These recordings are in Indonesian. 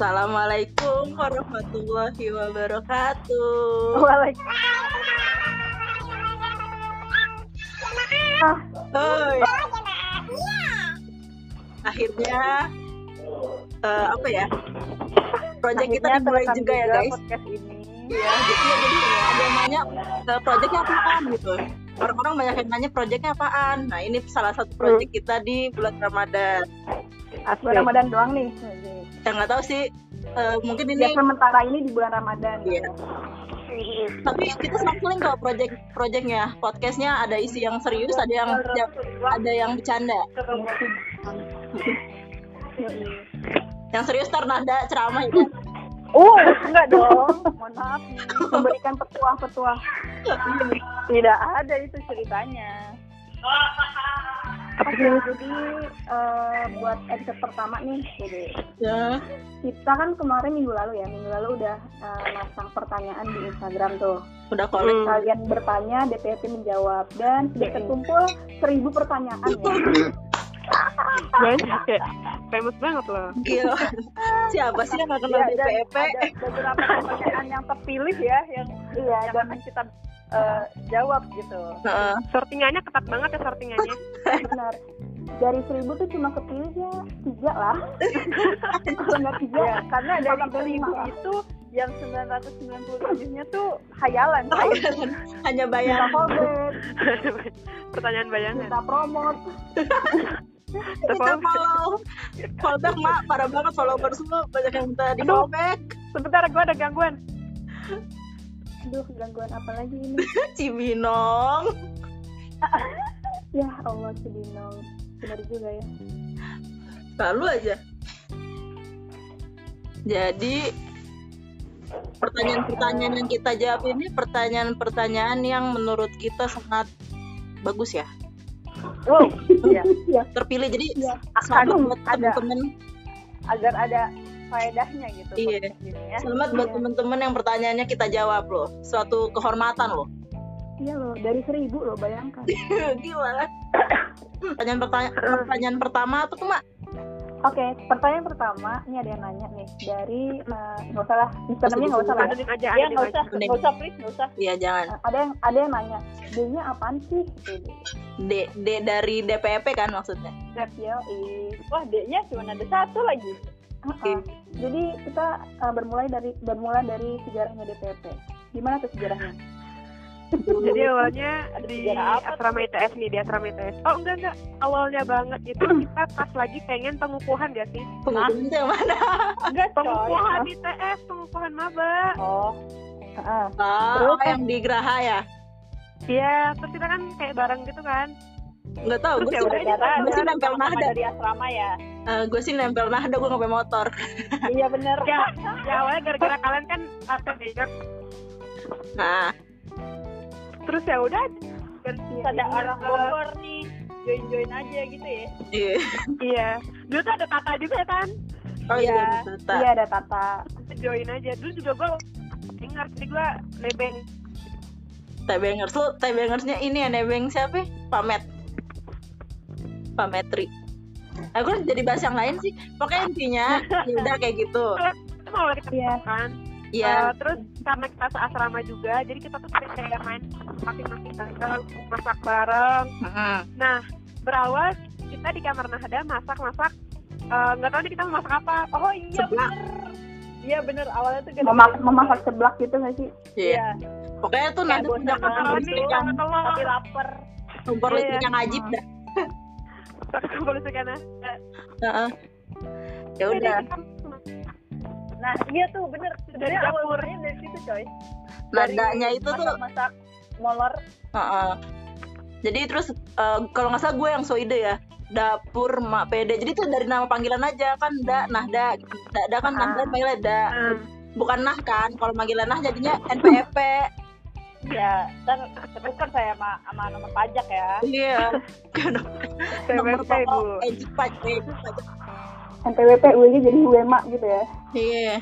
Assalamualaikum warahmatullahi wabarakatuh. Hai. Akhirnya eh, apa ya? Project kita dimulai juga ya guys. ini. Iya, jadi, jadi ada yang nanya eh, projectnya apaan gitu. Orang-orang banyak yang nanya projectnya apaan. Nah ini salah satu project kita di bulan Ramadan. Asli Ramadan doang nih. Yang nggak tahu sih, eh, mungkin Ya ini sementara ini di bulan Ramadan. Iya. tapi kita snorkeling kok project projectnya podcastnya ada isi yang serius ada yang ada yang bercanda yang serius tar nada ceramah ya kan? Oh, enggak dong. Mohon maaf nih. Memberikan petuah-petuah. Tidak ada itu ceritanya. Oke, jadi eh, buat episode pertama nih, jadi ya kita kan kemarin minggu lalu ya, minggu lalu udah eh, masang pertanyaan di Instagram tuh. udah kolek Kalian bertanya, DPP menjawab dan sudah terkumpul seribu pertanyaan ya. guys kayak famous banget loh gila siapa sih yang nggak kenal Iya, dan DPP ada beberapa pertanyaan yang terpilih ya, yang iya yang akan kita eh, jawab gitu. Heeh. sortingannya ketat banget ya sortingannya Benar. Dari seribu tuh cuma kepilih ya tiga lah. Kalau nggak tiga, ya, karena dari seribu itu yang 997 nya tuh hayalan Oh, kan? iya. hanya kita callback, pertanyaan bayangan kita promote. kita follow fallback mak parah banget followers lu banyak yang minta di Aduh. fallback sebentar gue ada gangguan Aduh, gangguan apa lagi ini? Cibinong Ya Allah, Cibinong. Benar juga ya. selalu aja jadi pertanyaan-pertanyaan yang kita jawab ini pertanyaan-pertanyaan yang menurut kita sangat bagus ya wow. Iya. Iya, terpilih jadi Iya. selamat Akan buat ada. teman-teman agar ada faedahnya gitu Iya. ya selamat buat teman-teman yang pertanyaannya kita jawab loh. Suatu kehormatan loh. Iya loh, dari seribu loh, bayangkan. gila pertanyaan pertanyaan pertanyaan pertama apa tuh mak Oke, pertanyaan pertama, ini ada yang nanya nih dari eh, nggak usah lah, username nggak usah lah. ya. Ya nggak usah, nggak usah please, nggak usah. iya jangan Eh, ada yang ada yang nanya, D-nya apaan sih? Gitu. D, D dari DPP kan maksudnya Ya, wah D-nya cuma ada satu lagi Heeh. Jadi kita uh, bermulai dari bermula dari sejarahnya DPP. Gimana tuh sejarahnya? Jadi awalnya di asrama ITS nih di asrama ITS. Oh enggak enggak, awalnya banget itu kita pas lagi pengen pengukuhan ya sih. pengukuhan yang mana Enggak, Pengukuhan ITS, pengukuhan maba. Oh. Oh, Terus? yang di Graha ya Iya, terus kita kan kayak bareng gitu kan. nggak tahu gue ya sih, udah, gue sih nempel nahda dari asrama ya. gue sih nempel nahda gue nggak pakai motor iya bener. Ya, ya awalnya gara-gara kalian kan apa nah Terus ya udah dan Ada orang Bogor nih, join-join aja gitu ya. iya Iya. Dulu tuh ada Tata juga ya kan? oh iya Iya. Tata. Iya ada Tata. Join aja. Dulu juga gua dengar jadi gua nebeng. Tebengers lu Tebengersnya ini ya nebeng siapa ya? Pamet Pametri Aku jadi bahas yang lain sih Pokoknya intinya ya udah kayak gitu Itu malah kita Iya. kan. Iya Eh, terus karena kita seasrama juga, jadi kita tuh sering kayak main masing-masing tanggal masak bareng. Heeh. Nah, berawal kita di kamar Nahda masak-masak. eh, Nggak tahu nih kita mau masak apa. Oh iya Seblak. Iya bener awalnya tuh Memak memasak seblak gitu nggak sih? Iya Pokoknya tuh nanti kompor nih listrik yang. Tapi lapar. Kompor Iya. listrik yang ajib dah Kalau sekarang Heeh. Ya udah Nah iya tuh bener. Dari dapur. dari situ coy. Nadanya itu tuh masak molor. Heeh. Jadi terus eh, kalau nggak salah gue yang so ide ya dapur mak pede jadi tuh dari nama panggilan aja kan da nah da da, da kan nah da panggilan da bukan nah kan kalau panggilan nah jadinya NPFP Ya, ntar sebutkan saya sama, sama nomor pajak ya. iya nomor TWP, Bu. pokok pajak eh, pajak NPWP UI jadi UEMA gitu ya. iya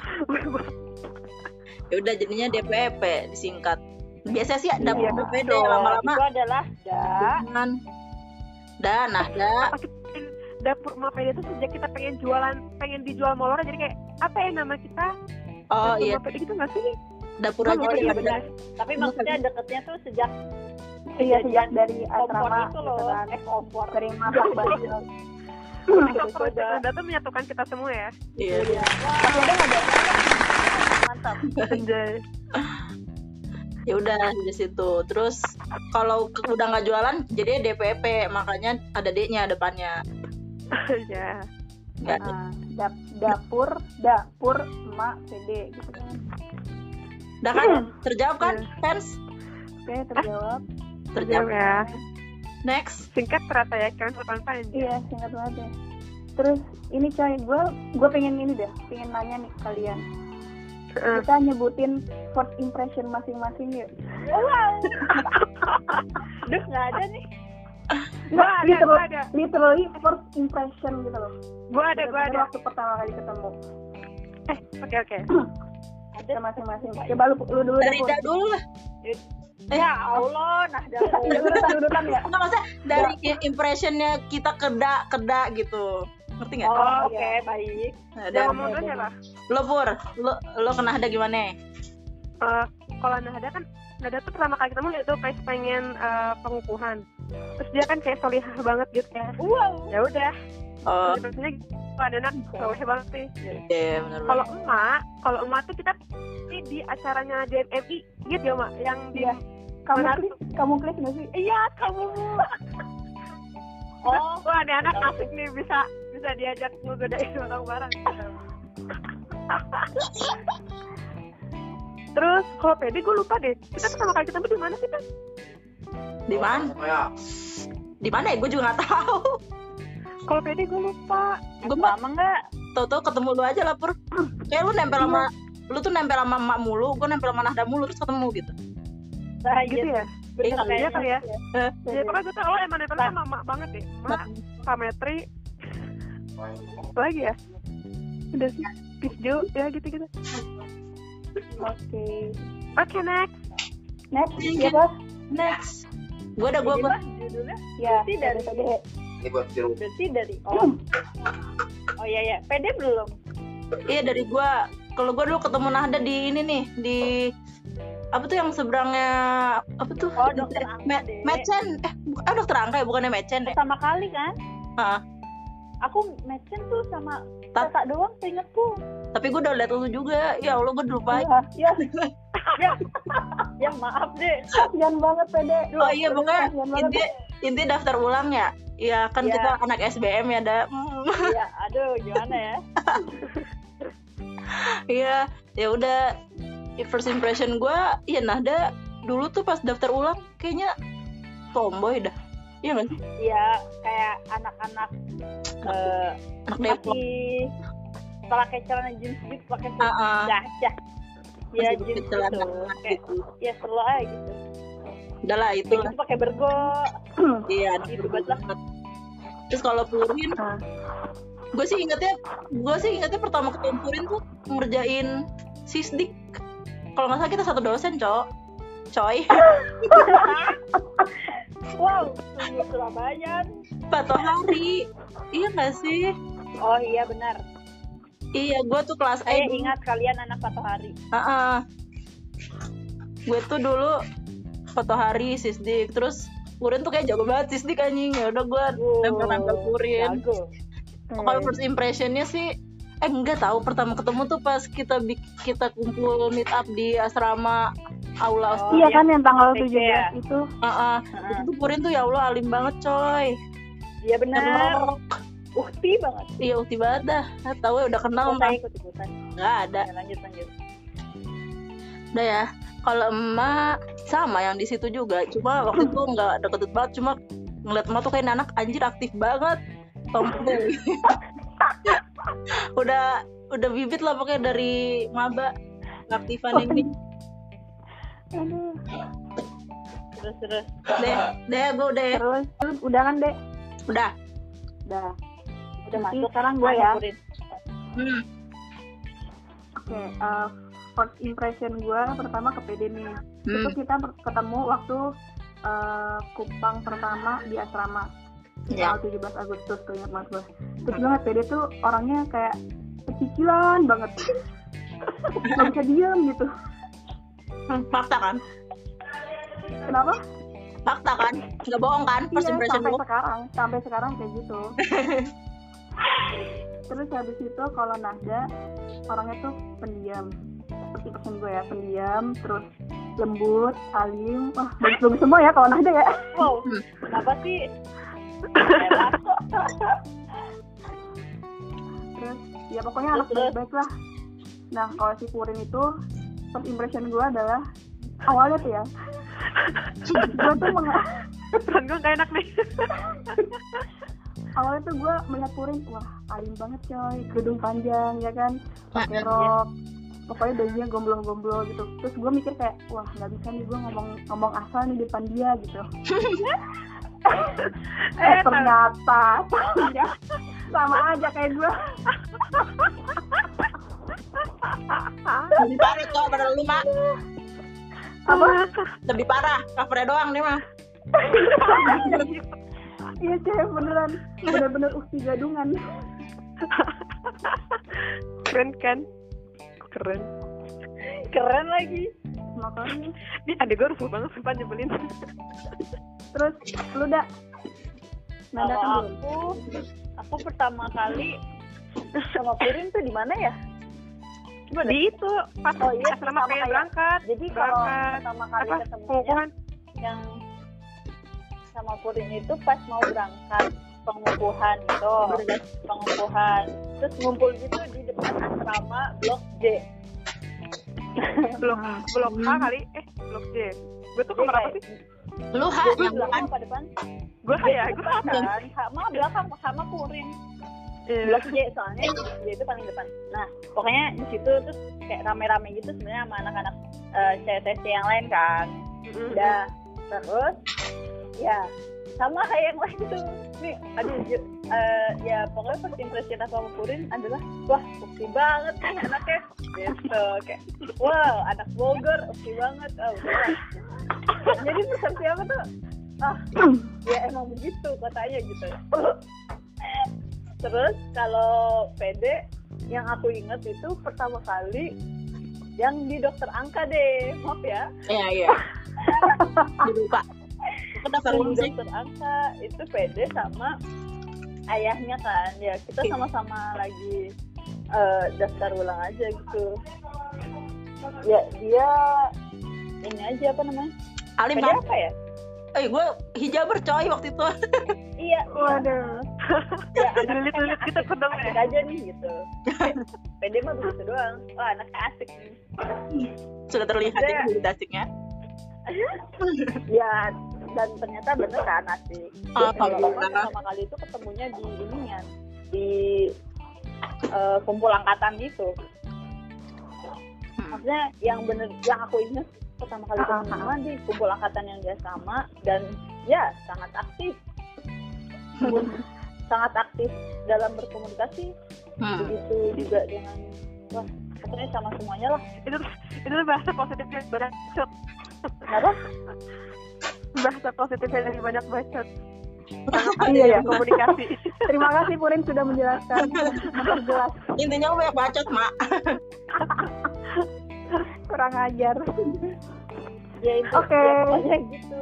ya udah jadinya DPP disingkat biasa sih ada Iya, PPD betul. lama-lama Itu adalah da dengan da nah da dapur emak pede itu sejak kita pengen jualan pengen dijual molor jadi kayak apa ya nama kita oh dapur iya emak pede gitu nggak sih dapur Gua aja deh iya, ada. benar. Tapi maksudnya deketnya tuh sejak Iya, sejak dari asrama itu gitu loh. kan. Eh kompor. Sering Iya, kalau Anda tuh menyatukan kita semua ya iya Iya. Tapi nggak. Mantap. Anjay. ya udah di situ terus kalau udah nggak jualan jadi DPP makanya ada D-nya depannya ya nggak Nah, dap- dapur, dapur, emak, pede gitu kan. udah kan terjawab kan fans Oke, terjawab. terjawab ya next singkat terasa ya kan sopan panjang Iya, singkat banget ya. Terus ini coy, gue gue pengen ini deh, pengen nanya nih kalian. Heeh. Kita nyebutin first impression masing-masing yuk. Wow. Duh, nggak ada nih. Gua ada, literal- gua ada. Literally first impression gitu loh. Gua ada, gua Bener-bener ada. Waktu pertama kali ketemu. Eh, oke oke. Kita masing-masing. Coba lu, lu dulu dari dulu lah Ya Allah, nah dari urutan urutan ya. nggak maksudnya dari i- impressionnya kita keda keda gitu ngerti nggak Oh, oke, baik. Nah, dari ngomong dulu siapa? lo pur lo lo kena ada gimana Eh, kalau Nahda kan Nahda tuh pertama kali ketemu dia tuh kayak pengen eh, pengukuhan terus dia kan kayak solihah banget gitu ya Wow. ya udah oh terusnya anak soleh banget sih. Iya benar kalau emak kalau emak tuh kita ini di acaranya DMMI gitu ya mak yang di Iya. Kamu Benar. klik, kamu klik nggak sih? iya kamu. Oh, wah ada anak asik nih bisa bisa diajak ngegodain orang bareng. Terus kalau pede gue lupa deh. Kita pertama kali ketemu di mana sih kan di mana? Di mana ya? Gue juga nggak tahu kalau pede gue lupa. Gue mah lama nggak? tau-tau ketemu lu aja lah pur. Kayak lu nempel sama lu tuh nempel sama emak mulu gue nempel sama Nahda mulu terus ketemu gitu. Nah, gitu ya? Bener Iya, kayaknya. iya kali ya? Eh, Ya pokoknya gue tau lo emang nempel sama mak banget deh Mak, Pametri Apa lagi ya? Udah sih Pisjo, ya gitu-gitu. Oke. Oke next. Next, Thank siapa? next. Gue udah gue Jadi judulnya ya dari- tadi. Ini buat. Berarti dari oh. Oh iya ya, pede belum? iya dari gue kalau gue dulu ketemu Nahda di ini nih di apa tuh yang seberangnya apa tuh Oh, dokter Me- deh. Mecen eh ah dokter Angga ya bukannya Mecen ya Pertama kali kan? Heeh. Aku matchen tuh sama Tat- kakak doang seingetku. tapi gue udah liat lu juga ya Allah gue lupa Ya, ya. ya. ya maaf deh. Kasian banget pede. Duh, oh iya pokoknya banget. Inti daftar ulang ya ya kan Iya. kita anak SBM ya ada Hmm. Iya, aduh gimana ya? Iya, ya udah. First impression gue, ya Nahda dulu tuh pas daftar ulang kayaknya tomboy dah. Iya sih? Iya, kayak anak-anak eh Anak Depok. pakai celana jeans gitu, pakai Ah, ah. gajah. Ya Masih jeans pakai celana gitu. Kayak ya selo aja gitu. Udah lah itu Itu lah. pakai bergo. Iya, Gitu banget lah. Terus kalau Purin, Ah. gue sih ingetnya, gue sih ingetnya pertama ketemu Purin tuh ngerjain sisdik. Kalau nggak salah kita satu dosen, cowok. Coy, Wow, sungguh Surabaya. Pato Hari. Iya nggak sih? Oh iya benar. Iya, gue tuh kelas Saya A. ingat kalian anak Pato Hari. Heeh. Gue tuh dulu foto hari sisdik terus Purin tuh kayak jago banget sisdik anjing ya udah gue nempel-nempel Purin. Jago. Kalau first impressionnya sih eh enggak tahu pertama ketemu tuh pas kita kita kumpul meet up di asrama aula Oh, Australia. iya kan yang tanggal PJ 17 ya? itu. Heeh. Itu tuh Purin tuh ya Allah alim banget coy. Iya benar. Ukti banget. Iya ukti banget dah. Nah, tahu ya udah kenal mah. saya ikut ikutan. Nggak ada. Ya, lanjut lanjut. Udah ya. Kalau emak sama yang di situ juga. Cuma waktu itu nggak deket banget. Cuma ngeliat emak tuh kayak anak anjir aktif banget. Tomboy. udah udah bibit lah pokoknya dari maba aktifan ini. Aduh. terus terus Deh, deh gue udah Terus, terus udah kan dek? udah. Udah. udah masuk sekarang gue ya. Hmm. Oke, eh, first impression gue pertama ke PD nih. Itu Hmm. kita ber- ketemu waktu eh, kupang pertama di asrama. Tanggal 17 Agustus tuh ingat banget gue terus banget Pede tuh orangnya kayak pecicilan banget. Nggak bisa diem gitu. Hmm, fakta kan? Kenapa? Fakta kan? Nggak bohong kan? First iya impression sampai lu? sekarang sampai sekarang kayak gitu. Terus habis itu kalau Nahda orangnya tuh pendiam pesan gue ya pendiam terus lembut alim wah bagus-bagus semua ya kalau Nahda ya. Wow, kenapa sih? Terus ya pokoknya anak baik-baik lah. Nah kalau si Purin itu first impression gue adalah awalnya tuh ya. Gue tuh meng- gue gak enak nih. awalnya tuh gue melihat Purin wah alim banget coy kerudung panjang ya kan? Pakai rok pokoknya bajunya gomblong-gomblong gitu. Terus gue mikir kayak wah nggak bisa nih gue ngomong ngomong asal nih depan dia gitu. Eh Eh, ternyata. Ya, sama aja kayak gue lebih parah tuh pada lu mak. Apa? Lebih parah covernya doang nih mah iya cewek beneran. Bener-bener ukti gadungan. Keren kan? Keren. Keren lagi. makanya Ini adek gue rusuh banget sumpah nyebelin. terus lu dah nada kan aku, aku pertama kali sama Purin tuh di mana ya? Gimana? Di itu pas Oh iya, asrama pengen kayak- berangkat. Jadi kalau Berangkat. pertama kali Apa? ketemunya yang sama Purin itu pas mau berangkat pengukuhan itu pengukuhan. Terus ngumpul gitu di depan asrama blok J. Blok blok A kali. Eh, blok J. Gue tuh kamar apa sih? lu ha Jadi yang belakang apa depan? Gue ya, gue kan? Sama belakang sama Purin. Iya. blok J soalnya. Blok J itu paling depan. Nah pokoknya di situ terus kayak rame-rame gitu sebenarnya sama anak-anak eh, CTC yang lain kan. Mm-mm. udah terus ya sama kayak yang lain tuh. Nih aduh eh, ya pokoknya first impression aku sama Purin adalah wah bukti banget nih anaknya. Gitu kayak wow anak Bogor bukti banget. Oh udah lah. jadi persepsi aku tuh ah ya emang begitu katanya gitu. Terus kalau PD yang aku ingat itu pertama kali yang di dokter angka deh maaf ya. Iya iya. Jadi lupa aku daftar di ulang sih dokter angka itu pede sama ayahnya kan. Ya kita sama-sama lagi eh, daftar ulang aja gitu. Ya dia ini aja apa namanya? Alim pede apa ya? Eh gue hijaber coy waktu itu. Iya. Waduh. Ya Lilit-lilit kedong asik. ya. aja nih gitu. Pede mah begitu doang. Wah anaknya asik nih. Sudah terlihat Iya. ya jadi asiknya ya dan ternyata bener kan asik Ah, kalau pertama kali itu ketemunya di ininya di eh, kumpul angkatan gitu maksudnya yang bener yang aku ingat pertama kali Ah, ah, ketemu mah di kumpul angkatan yang dia sama dan ya sangat aktif. Sangat aktif dalam berkomunikasi. Hmm. begitu juga dengan wah pokoknya sama semuanya lah. Itu itu bahasa positifnya bacot. kenapa Bahasa positifnya dari banyak bacot. iya ya Komunikasi. terima kasih Purin sudah menjelaskan. Memperjelas intinya banyak bacot mak. Kurang ajar. Ya itu Oke. ya, pokoknya gitu.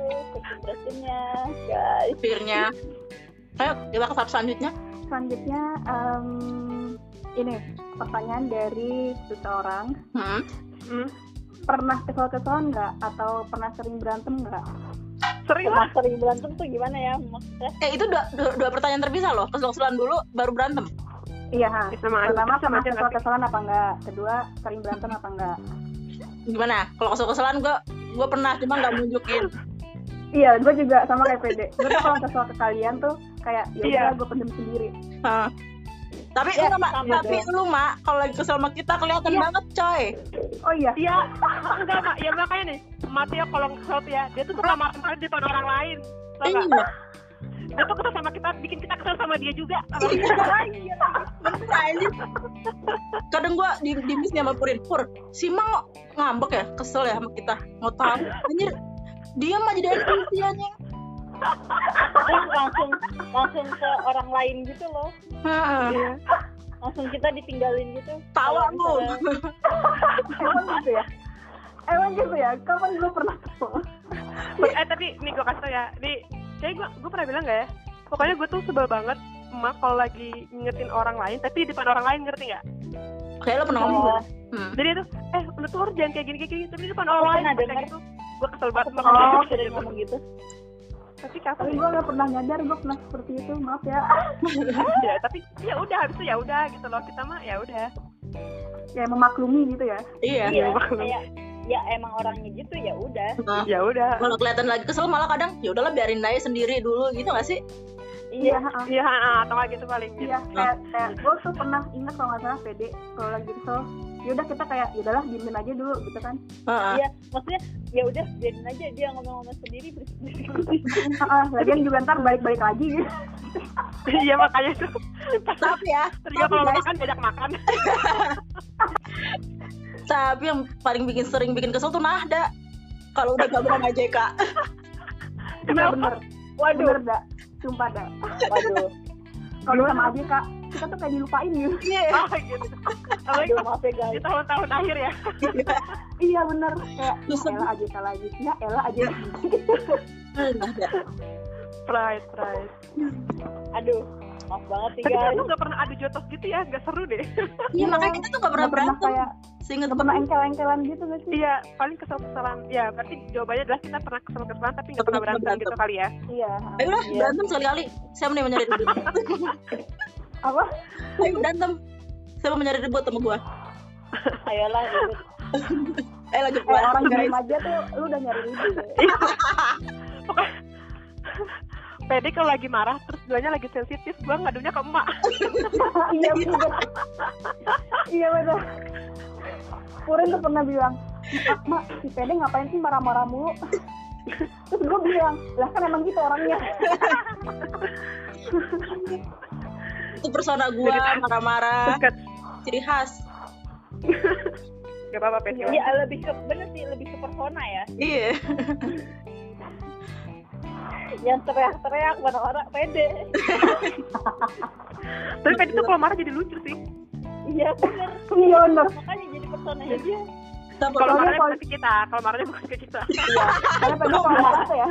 Guys. Fearnya ayo kita ke tahap selanjutnya. Selanjutnya em, ini pertanyaan dari seseorang. Hmm. Hmm. pernah kesel-keselan nggak? Atau pernah sering berantem nggak Sering lah. Sering berantem tuh gimana ya maksudnya eh itu dua, dua, dua pertanyaan terpisah loh kesel-keselan dulu baru berantem iya ha. Sama pertama Sama sih? kesel-keselan apa enggak kedua sering berantem apa enggak gimana kalau kesel-keselan gue gue pernah cuma nggak nunjukin iya gue juga sama kayak pede gue tuh kalau kesel ke kalian tuh kayak ya Iya. gue pendem sendiri Hah. Tapi Ya, enggak mak sama tapi lu mak kalau lagi kesel sama kita kelihatan Iya. banget coy. Oh iya. Iya, enggak mak. Ya makanya nih, Mateo kalau kesel ya, dia tuh suka marah-marah di depan orang lain. Tau iya. Dia tuh kesel sama kita, bikin kita kesel sama dia juga. iya. Bener anjir kadang gue di, di miss nih sama Purin. Pur si Mang ngambek ya kesel ya sama kita. Mau tahu. Anjir dia mah jadi NPC anjing langsung langsung ke orang lain gitu loh Heeh. Iya. langsung kita ditinggalin gitu Tawa lu. misalnya- emang gitu ya emang gitu ya kapan gue pernah kesel eh tapi nih gue kasih tau ya nih kayak gue gue pernah bilang gak ya pokoknya gue tuh sebel banget emak kalau lagi ngingetin orang lain tapi di depan orang lain ngerti nggak Kayak lo pernah ngomong Oh. gitu. Hmm. jadi itu eh lu tuh harus jangan kayak gini kayak gini tapi di depan orang Oh, lain kayak gitu gue kesel banget sama oh gitu. ngomong gitu tapi kapan tapi gue gak pernah nyadar gue pernah seperti itu maaf ya ya tapi ya udah habis itu ya udah gitu loh kita mah ya udah ya memaklumi gitu ya Iya. iya Bang. kayak ya emang orangnya gitu ya udah Nah, ya udah kalau kelihatan lagi kesel malah kadang ya udahlah biarin aja sendiri dulu gitu gak sih? iya iya ah, atau nggak gitu paling gitu. Iya, kayak, kayak gue tuh pernah ingat kalau nggak salah pede kalau lagi kesel yaudah kita kayak yaudahlah diemin aja dulu gitu kan. Heeh. iya maksudnya ya udah biarin aja dia ngomong-ngomong sendiri Heeh, lagian juga ntar balik-balik lagi. Gitu iya makanya tuh. Tapi ya, terus juga kalau makan diajak makan. Tapi yang paling bikin sering bikin kesel tuh Nahda. Kalau udah gabung sama JK. bener bener. Waduh. Bener dah sumpah dah waduh. Kalau sama aja kak kita tuh kayak dilupain gitu. Iya. oh gitu. Apalagi maaf ya guys. tahun-tahun akhir ya. Iya. Bener. Kayak elah aja kak lagi. Ya elah aja Nahda. pride pride. Aduh maaf banget tapi kita guys. tuh nggak pernah adu jotos gitu ya nggak seru deh. Iya makanya kita tuh Nggak pernah berantem. kayak Seinget nggak pernah engkel-engkelan gitu gak sih? Iya paling kesel-keselan. Ya berarti jawabannya adalah kita pernah kesel-keselan tapi nggak pernah berantem gitu kali ya. Iya. Ayo lah Iya. berantem sekali-kali. Saya mau mencari ribut. Apa Ayo berantem. Saya mau mencari ribut sama gua. ayolah ribut Eh lanjut eh gua. orang diem aja tuh lu udah nyari ribut ya. pede kalau lagi marah terus duanya lagi sensitif gua ngadunya ke emak iya bener iya bener Purin tuh pernah bilang mak, mak si Pede ngapain sih marah-marah mulu terus gue bilang lah kan emang gitu orangnya Itu persona gua marah-marah. Ciri khas. gak apa-apa pede iya lebih ke bener sih lebih ke persona ya. Iya. yang teriak-teriak orang-orang pede. Tapi pede tuh kalau marah jadi lucu sih. Iya bener. Iya bener. Makanya jadi personanya dia. Kita kalau marahnya kalau- bukan ke kita kalau marahnya bukan ke kita. Karena Pede kalau marah ya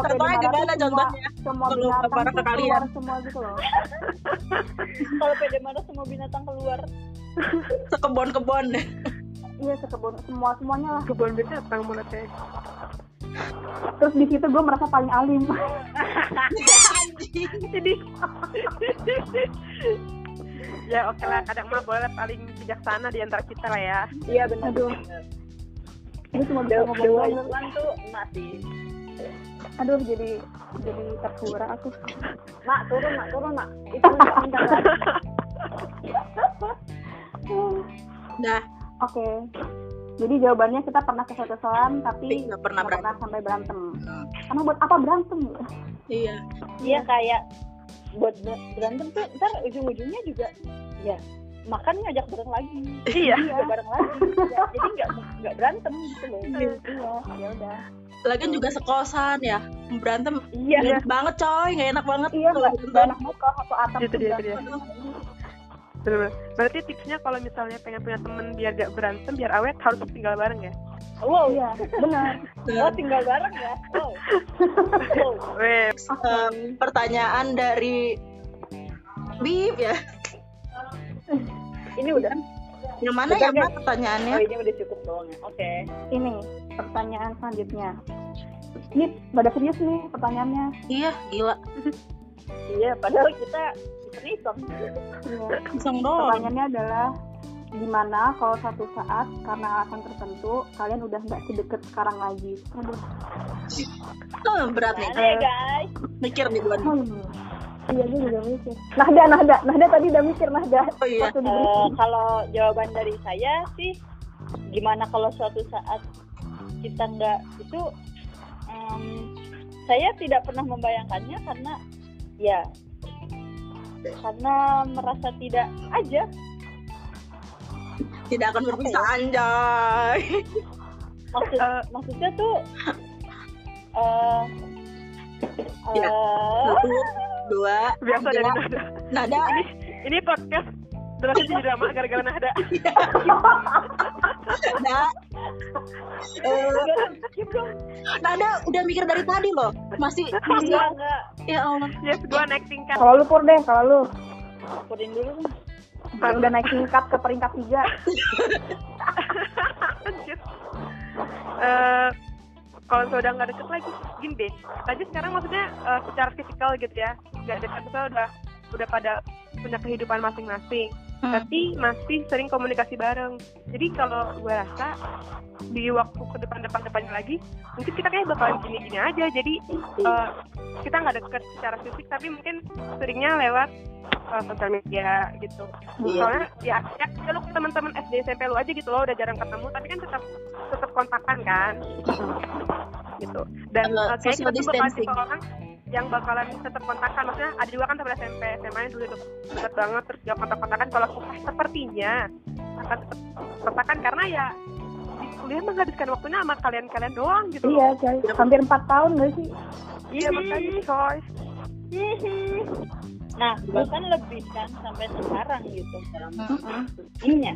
Contohnya tuh gimana semua, contohnya? semua Kalau binatang marah ke tuh kalian. keluar semua gitu loh. Kalau pede marah semua binatang keluar. Sekebon-kebon. iya sekebun semua semuanya lah. Kebun binatang mulutnya terus di situ gue merasa paling alim. Jadi ya oke lah. Kadang mah boleh paling bijaksana di antara kita lah ya. Iya bener Aduh. gue cuma wise one tuh masih aduh jadi jadi terkurang aku mak turun mak turun mak itu enggak Nah, Oke. Jadi jawabannya kita pernah kesel-keselan tapi tapi nggak pernah berantem. pernah sampai berantem. Hmm. Karena buat apa berantem? Iya. iya kayak buat ber- berantem tuh ntar ujung-ujungnya juga ya makan ngajak bareng lagi iya juga bareng lagi Ya, jadi nggak nggak berantem gitu loh Iya, ya udah. Lagian juga sekosan ya. Berantem iya enak banget coy, nggak enak banget. Iya, nggak enak banget kalau satu atap Itu tuh dia, itu berantem. Bener-bener. berarti tipsnya kalau misalnya pengen punya temen biar gak berantem biar awet harus tinggal bareng ya wow Iya, benar. oh tinggal bareng ya wow wow Weh, Em, pertanyaan dari Bib ya. ini udah Yang mana ya Mbak pertanyaannya? oh ini udah cukup doang ya oke Ini pertanyaan selanjutnya. Ini pada serius nih pertanyaannya. Iya, gila. iya padahal kita iseng-iseng Iya. Iseng doang. Pertanyaannya adalah gimana kalau satu saat karena alasan tertentu kalian udah nggak sedekat sekarang lagi? Aduh. Eh, berat nih. Mana ya guys Mikir nih nih. Hmm. Iya, gue juga mikir. Nahda, Nahda, Nahda tadi udah mikir Nahda. Oh iya. Eh, kalau jawaban dari saya sih gimana kalau suatu saat kita nggak itu em, saya tidak pernah membayangkannya karena ya karena merasa tidak aja Tidak akan berpisah anjay. maksud Eh. maksudnya tuh eh Iya. Eh, Satu, dua, Biasa dari nada. Nada. Ini ini podcast durasi jadi drama gara-gara nada. Nada. Eh. Nada udah mikir dari tadi loh. Masih masih Enggak, enggak. ya Allah. Yes, gua naik tingkat. Kalau lu pur deh, kalau lu Purin dulu dong. Kalau udah naik tingkat ke peringkat tiga. Eh, kalau sudah nggak deket lagi, gini deh. Aja sekarang maksudnya eh, secara fisikal gitu ya, nggak deket kita udah udah pada punya kehidupan masing-masing. Hmm. Tapi masih sering komunikasi bareng. Jadi kalau gue rasa di waktu ke depan-depan-depannya lagi, mungkin kita kayak bakalan gini-gini aja. Jadi eh, kita nggak deket secara fisik, tapi mungkin seringnya lewat eh, sosial media gitu. Iya. Soalnya ya, ya, ya lu ke teman-teman SD SMP lu aja gitu loh udah jarang ketemu, tapi kan tetap tetap kontakan kan, gitu. Dan Uh, uh, kayak kita tuh bakal orang yang bakalan tetap kontakan, maksudnya ada juga kan teman SMP, SMA nya dulu deket banget terus dia kontak-kontakan. Kalau kuliah sepertinya akan tetap kontakan karena ya di kuliah menghabiskan waktunya sama kalian-kalian doang gitu. Iya, coy. Hampir empat tahun gak sih? Iya makanya coy. Nah, bahkan lebih kan sampai sekarang gitu. Iya.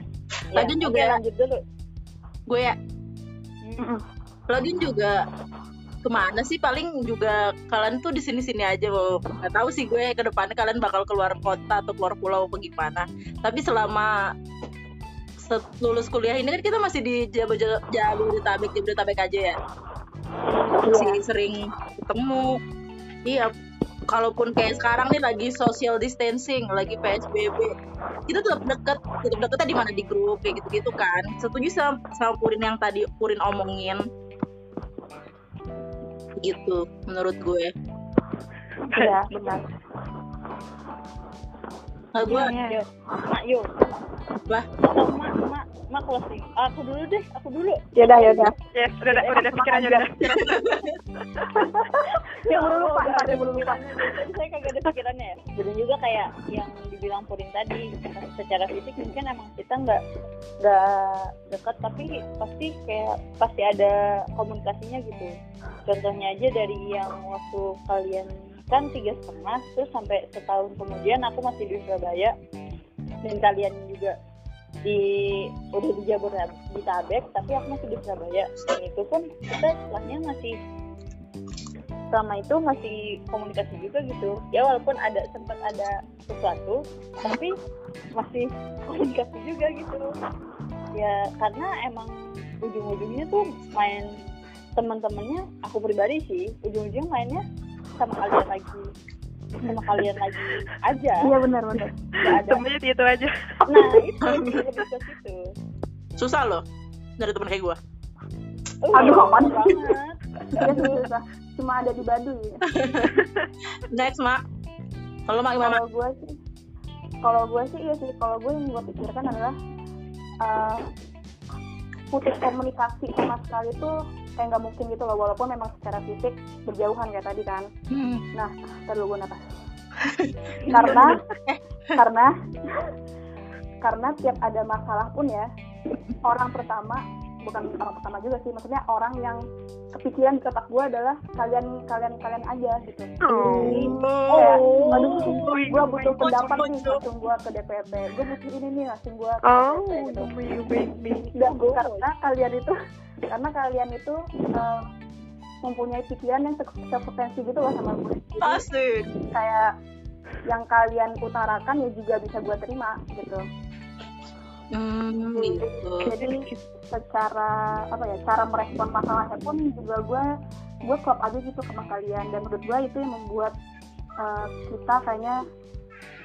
Lagian juga- lanjut dulu. Gue ya Hmm. Lagian juga ke mana sih? Paling juga kalian tuh di sini sini aja loh nggak tahu sih gue ke depannya kalian bakal keluar kota atau keluar pulau apa gimana. Tapi selama lulus kuliah ini kan kita masih di Jabo- Jabodetabek Jabodetabek aja ya? Masih sering ketemu. Iya kalaupun kayak sekarang nih lagi social distancing lagi PSBB kita tetap deket tetap deketnya di mana di grup kayak gitu gitu kan. Setuju sama, sama Purin yang tadi Purin omongin gitu menurut gue Iya, benar. nah, gue Yuk, mak yuk. lah Atau mak, mak, mak closing. Aku dulu deh, aku dulu. Yaudah, yaudah. Yes, udah udah udah pikirannya udah. ada pikiran. Yang belum lupa, Udah yang belum lupa. pikirannya. Saya kagak ada pikirannya ya. Dan juga kayak yang dibilang Purin tadi, secara fisik mungkin emang kita nggak nggak dekat, tapi pasti kayak pasti ada komunikasinya gitu. Contohnya aja dari yang waktu kalian kan tiga setengah, terus sampai setahun kemudian aku masih di Surabaya dan kalian juga di udah di Jabodetabek tapi aku masih di Surabaya. Dan itu pun kita istilahnya masih selama itu masih komunikasi juga gitu. Ya walaupun ada sempat ada sesuatu tapi masih komunikasi juga gitu. Ya karena emang ujung-ujungnya tuh main teman-temannya aku pribadi sih ujung-ujungnya mainnya sama kalian lagi sama kalian lagi aja Iya, benar, benar. Semuanya itu aja. nah itu situ susah loh dari temen kayak gue Uh, Aduh, apaan? banget Iya, susah. Cuma ada di Baduy. Ya. next mak kalau mak gimana Kalau gue sih, kalau gue sih iya sih. Kalau gue yang gue pikirkan adalah uh, putus komunikasi sama sekali tuh kayak nggak mungkin gitu loh. Walaupun memang secara fisik berjauhan kayak tadi kan. Hmm. Nah, ntar dulu gue napas. karena karena karena tiap ada masalah pun ya orang pertama bukan orang pertama juga sih maksudnya orang yang kepikiran di otak gue adalah kalian kalian kalian aja gitu Jadi, kayak, aduh gue butuh pendapat nih langsung gue ke DPP gue butuh ini nih langsung gue ke Oh, DPP gitu. Dan karena kalian itu karena kalian itu eh, mempunyai pikiran yang se- sefrekuensi gitu loh sama gue. Jadi asik. kayak yang kalian utarakan ya juga bisa gue terima gitu. Hmm, gitu. jadi secara apa ya cara merespon masalahnya pun juga gue gue klop aja gitu sama kalian. Dan menurut gue itu yang membuat eh, kita kayaknya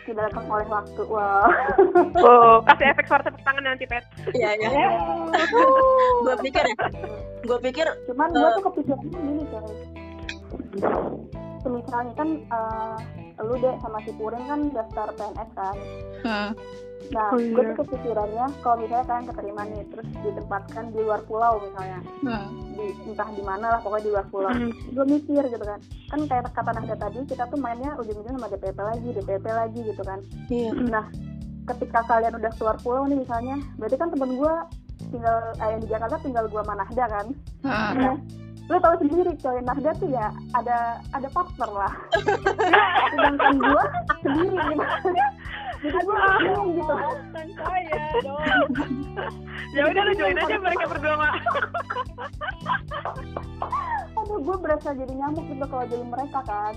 tidak akan oleh waktu wow Oh, kasih efek suara tepuk tangan nanti, Pet. iya iya gue pikir ya gue pikir cuman gue Eh. tuh kepikirannya gini coy misalnya kan eh, lu deh sama si Puring kan daftar PNS kan hmm, nah Oh, gue iya. tuh kepikirannya kalau misalnya kalian keterima nih terus ditempatkan di luar pulau misalnya hmm. di entah di mana lah pokoknya di luar pulau Hmm. gue mikir gitu kan kan kayak kata Nahda tadi kita tuh mainnya ujung-ujung sama DPP lagi DPP lagi gitu kan iya nah ketika kalian udah keluar pulau nih misalnya berarti kan temen gue tinggal eh, yang di Jakarta tinggal gue sama Nahda kan Hmm. Nah, lu tahu sendiri coy. Nahda tuh ya ada ada partner lah. Sedangkan gua sendiri. Gitu jadi gua bingung gitu. saya dong. Ya udah lu join aja mereka berdua mak. Aduh gue berasa jadi nyamuk gitu kalau jadi mereka kan.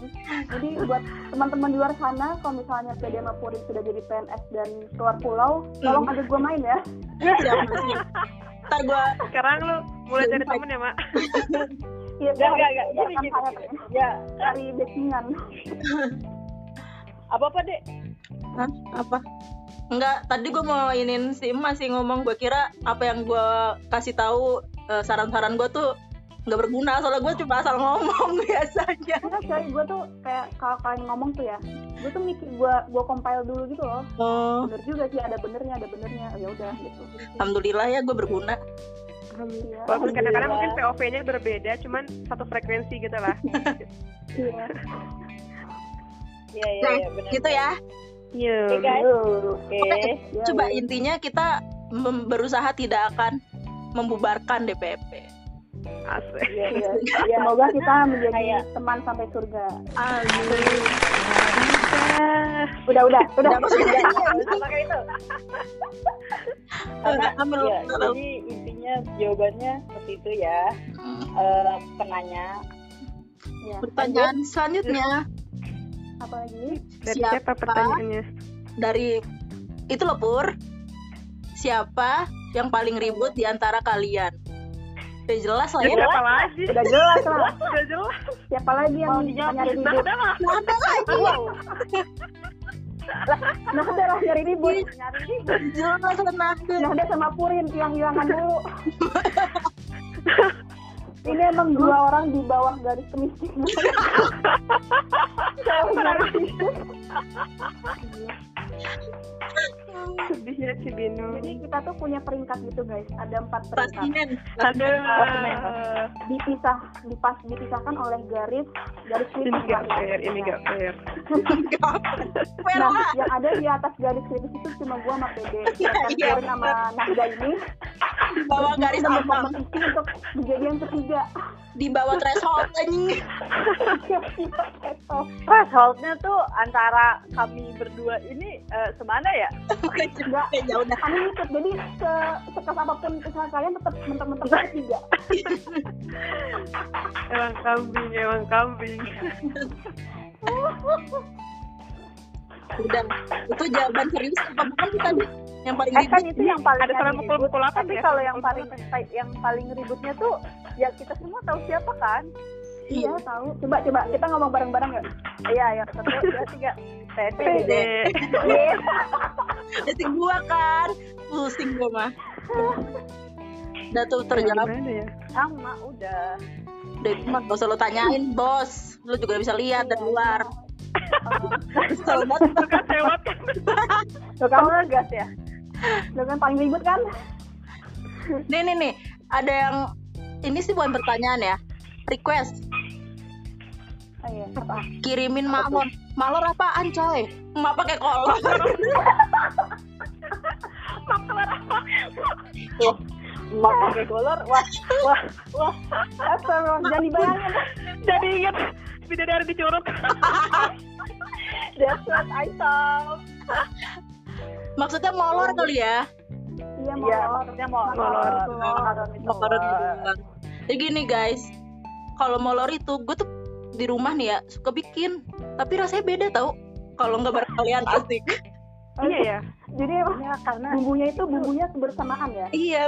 Jadi buat teman-teman di luar sana kalau misalnya PD sama Purin sudah jadi PNS dan keluar pulau tolong ajak gue main ya. Siap, siap. Ntar gue sekarang lu mulai dari temen ya mak iya enggak, enggak. ajak Gini, gini. ya cari backingan apa apa dek Hah? apa Enggak, tadi gue mau inin si Emas sih ngomong gue kira apa yang gue kasih tahu eh, saran-saran gue tuh nggak berguna soalnya gue cuma asal ngomong biasanya. Enggak coy gue tuh kayak kalau kalian ngomong tuh ya gue tuh mikir gue gue compile dulu gitu loh. Oh. Bener juga sih ada benernya ada benernya. Ya udah gitu. Alhamdulillah ya gue berguna. Alhamdulillah. walaupun kadang-kadang mungkin. POV-nya berbeda cuman satu frekuensi gitu lah. Iya. iya iya Nah, iya benar gitu ya. Iya. Oke guys. Oke. Ya, coba ya. intinya kita berusaha tidak akan membubarkan DPP asik iya iya iya Semoga kita menjadi Kayak- teman sampai surga. amin Udah, udah, udah. Udah, kayak itu karena ya, ambil. jadi intinya jawabannya seperti itu ya. Eh, penanya Ya. pertanyaan selanjutnya Apa lagi? dari Siapa? siapa pertanyaannya dari itu loh Pur siapa yang paling ribut di antara kalian udah jelas lah ya siapa lagi Udah jelas lah. udah jelas Siapa lagi yang Mau dijawab? nyari nah ribut? udah lah Nggak ada lagi Nah, udah lah nyari ribut. nyari ribut jelas lah. Nah, udah sama Purin hilang-hilangan dulu. Ini emang dua orang di bawah garis kemiskinan. Jauh garis kemiskinan. Sedihnya si Bino Jadi kita tuh punya peringkat gitu guys. Ada empat peringkat. Aduh Dipisah, dipas, dipisahkan oleh garis garis ini kritis. gak fair ini gak fair Nah, yang ada di atas garis kritis itu cuma gua sama PD. Iya. Purin sama Nahda ini di bawah garis ambang untuk menjadi yang ketiga. di bawah threshold anjing thresholdnya tuh antara kami berdua ini eh, semana ya Enggak, Oke, jauh dah kami ikut. Jadi se sekeras apa pun usaha kalian tetap mentok-mentok ketiga. emang kambing emang kambing udah itu jawaban serius apa bukan tadi yang paling eh kan ribet itu yang paling ada ribut. mukul-mukul apa tapi ya kalau yang paling ya? yang paling ributnya tuh ya kita semua tahu siapa kan Iya, tahu. Coba coba. Kita ngomong bareng-bareng yuk. iya yang satu dua tiga. Pede. Iya. jadi gua kan pusing gua mah. Udah tuh terjawab. Ya? Sama udah. Udah itu mah gak usah lo tanyain bos. Lu juga bisa lihat dari luar. Kesel banget. Itu kan lewat kan? Ngegas ya? Lu kan paling ribut kan? nih nih nih. Ada yang ini sih bukan pertanyaan ya. Request Oh, iya. Apa? kirimin malor. Malor apaan coy? Mak pakai kolor. Mau pakai kolor. Wah wah wah. Astagfirullah, jangan dibayangin. jadi inget bidadari di curug that's what I thought maksudnya molor kali ya? Iya, iya maksudnya mau Molor. molor itu. Molor doang jadi gini guys. Kalau molor itu gue tuh di rumah nih ya suka bikin. Tapi rasanya beda tau kalau nggak bareng kalian asik. Iya ya Jadi ya karena bumbunya itu bumbunya kebersamaan ya. iya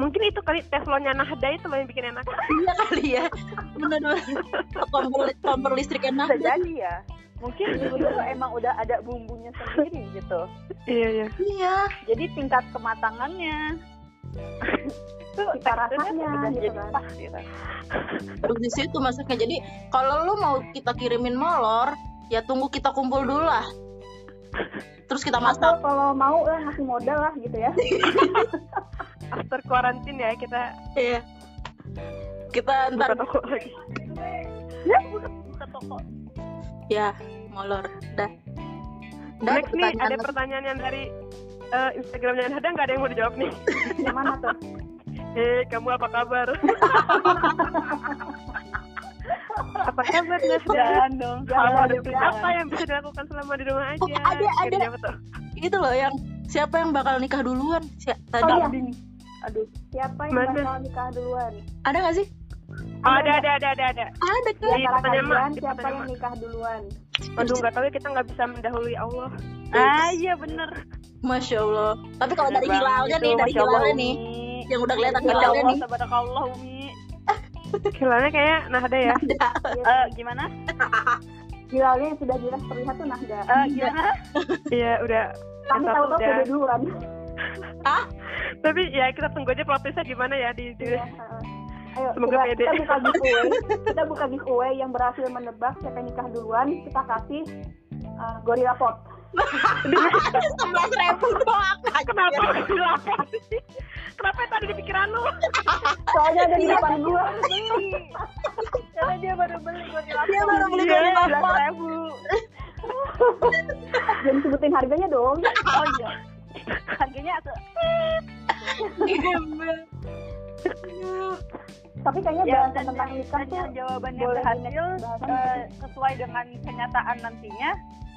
mungkin itu kali teflonnya Nahda itu yang bikin enak. Iya kali ya bener kompor, kompor listrik enak bisa jadi ya mungkin dulu emang udah ada bumbunya sendiri gitu. Iya iya iya. Jadi tingkat kematangannya itu Cita teksturnya rasanya gitu jadi pas baru di situ masuknya jadi kalau lu mau kita kirimin molor ya tunggu kita kumpul dulu lah. Terus kita Atau masak. kalau mau lah ngasih modal lah gitu ya. after quarantine ya kita iya. Kita buka ntar toko lagi. Ya. Buka, buka toko. Ya molor. Dah. Dah next nih ada pertanyaan yang dari eh, Instagramnya Nahda nggak ada yang mau dijawab nih Yang mana tuh? Hei, kamu apa kabar? apa kabar? Jangan dong. Kamu ada apa yang bisa dilakukan selama di rumah aja? Oh, ada, ada. Tuh? itu loh yang siapa yang bakal nikah duluan Si- tadi Oh, iya. Aduh. Siapa yang Mana? bakal nikah duluan? ada gak sih Oh, ada, ada, ada, ada, ada. ada Di kan Iya, antara pertanyaan, Di siapa yang nikah duluan? Aduh, nggak tahu ya kita nggak bisa mendahului Allah. Ah iya bener. Masya allah tapi kalau dari hilalnya nih dari hilalnya nih Umi. yang udah kelihatan Masya hilalnya Allah, nih tabarakallah Umi. Hilalnya kayak Nahda ya. Eh, gimana? Hilalnya yang sudah jelas terlihat tuh Nahda. Eh, gimana? Iya, udah. Tapi Yang satu tahu-tahu udah. udah duluan. Tapi ya kita tunggu aja prosesnya gimana ya di, di Iya, heeh. Ayo, Semoga kita, pede. kita buka giveaway. kita buka giveaway yang berhasil menebak siapa nikah duluan. Kita kasih uh, gorilla pot. Sebelas ribu doang Kenapa? Kenapa itu ada di pikiran lu? Soalnya ada di depan gua. Karena dia baru beli gue dia baru beli Iya, belas bapak ribu. Jangan sebutin harganya dong. Oh iya. Harganya aku Tapi kayaknya ya bahasan dan tentang yang, nikah tuh yang jawabannya boleh berhasil eh, sesuai dengan kenyataan nantinya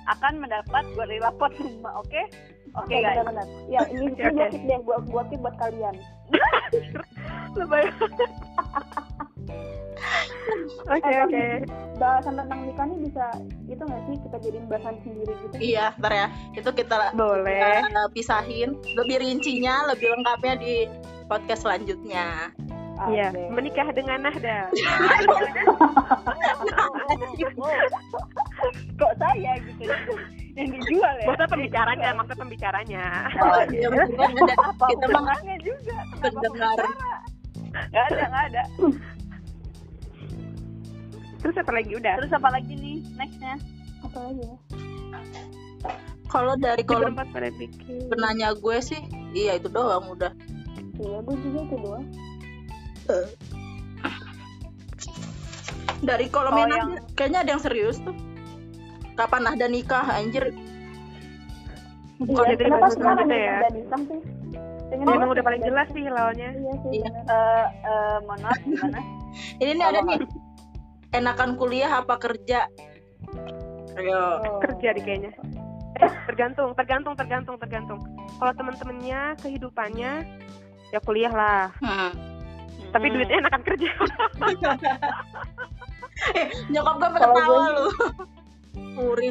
akan mendapat gorilla pot rumah, oke? Oke guys. benar-benar. Ya, ini Oke, ini tip deh, gua tip buat kalian. Lebay. Oke, Eh, oke. Bahasan tentang nikah nih bisa itu nggak sih kita jadiin bahasan sendiri gitu? iya ntar ya itu kita Boleh. kita pisahin lebih rincinya lebih lengkapnya di podcast selanjutnya Iya, menikah dengan Nahda. Kok saya gitu yang dijual ya? Maksudnya pembicaranya, maksud pembicaranya. oh iya Apa kita hubungannya juga? Pendengar Gak ada, gak ada. Terus apa lagi udah? Terus apa lagi nih nextnya? Apa lagi ya? kalau dari Kalau kolom penanya gue sih iya itu doang udah Iya, gue juga itu doang. Dari kolom Oh, yang kayaknya ada yang serius tuh kapan Nahda nikah anjir Kok Iya, jadi kenapa sekarang nih ya? ada nikah sih? Pengen Ya, emang udah paling ada- jelas sih hilalnya. Iya sih. Iya. Eh, eh, mohon maaf gimana? ini nih ada nih enakan kuliah apa kerja ayo Oh. Kerja di kayaknya. Eh, tergantung, tergantung, tergantung, tergantung. Kalau teman-temannya kehidupannya ya kuliah lah. Hmm. Tapi Hmm. duitnya enakan kerja. Eh, nyokap gue Kalau ketawa gue- lu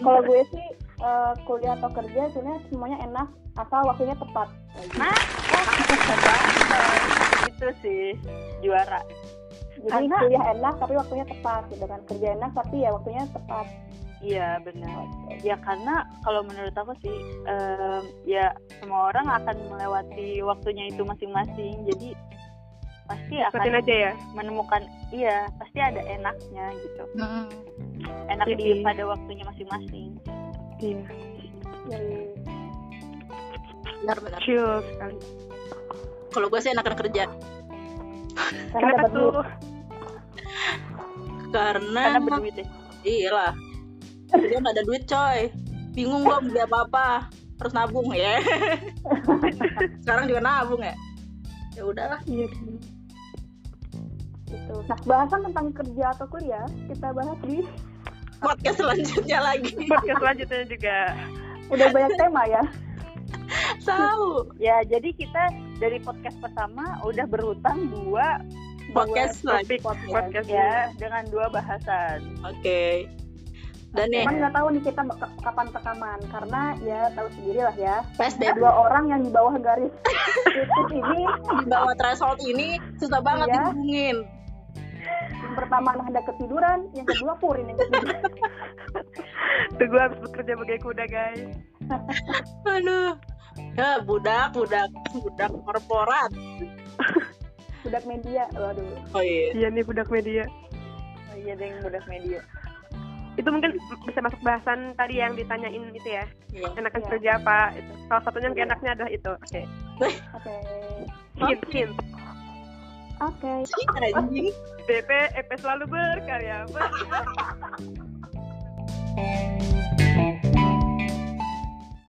Kalau gue sih eh, kuliah atau kerja sebenarnya semuanya enak asal waktunya tepat. Nah, oh, itu sih juara. Jadi Karena- kuliah enak tapi waktunya tepat gitu kan. Kerja enak tapi ya waktunya tepat. Iya benar. Ya karena kalau menurut aku sih, em, ya semua orang akan melewati waktunya itu masing-masing. Jadi pasti Ikutin akan aja ya. menemukan, iya pasti ada enaknya gitu. Hmm. Enak Iya. di pada waktunya masing-masing. Iya. Jadi benar-benar Chill sekali. kalau gue sih enakan kerja karena Kenapa dapat tuh? karena, Karena berduit ya. iyalah dia nggak ada duit coy bingung gue mau beli apa apa harus nabung ya sekarang juga nabung ya ya udahlah Iya. Gitu. Nah, bahasan tentang kerja atau kuliah kita bahas di podcast selanjutnya lagi Podcast selanjutnya juga. udah banyak tema ya. tahu Ya jadi kita dari podcast pertama udah berhutang dua podcast lagi Topik podcast. ya dengan dua bahasan. oke dan nih Cuman nggak tahu nih kita kapan rekaman karena ya tahu sendiri lah ya. PSBB Dua orang yang di bawah garis titik ini di bawah threshold ini susah banget Iya. dihubungin yang pertama ada ketiduran, yang kedua Purin yang ketiduran. Tuh gue habis bekerja sebagai kuda guys. aduh ya budak budak budak korporat Budak media, waduh. oh iya Iya nih budak media. Oh, iya deh budak media. Itu mungkin bisa masuk bahasan tadi yang ditanyain itu ya. Iya. Enakan Iya. kerja apa? Itu. Salah satunya yang enaknya adalah itu. Oke. Oke. Hint, hint. Oke. anjing DP EP selalu berkarya. Ber-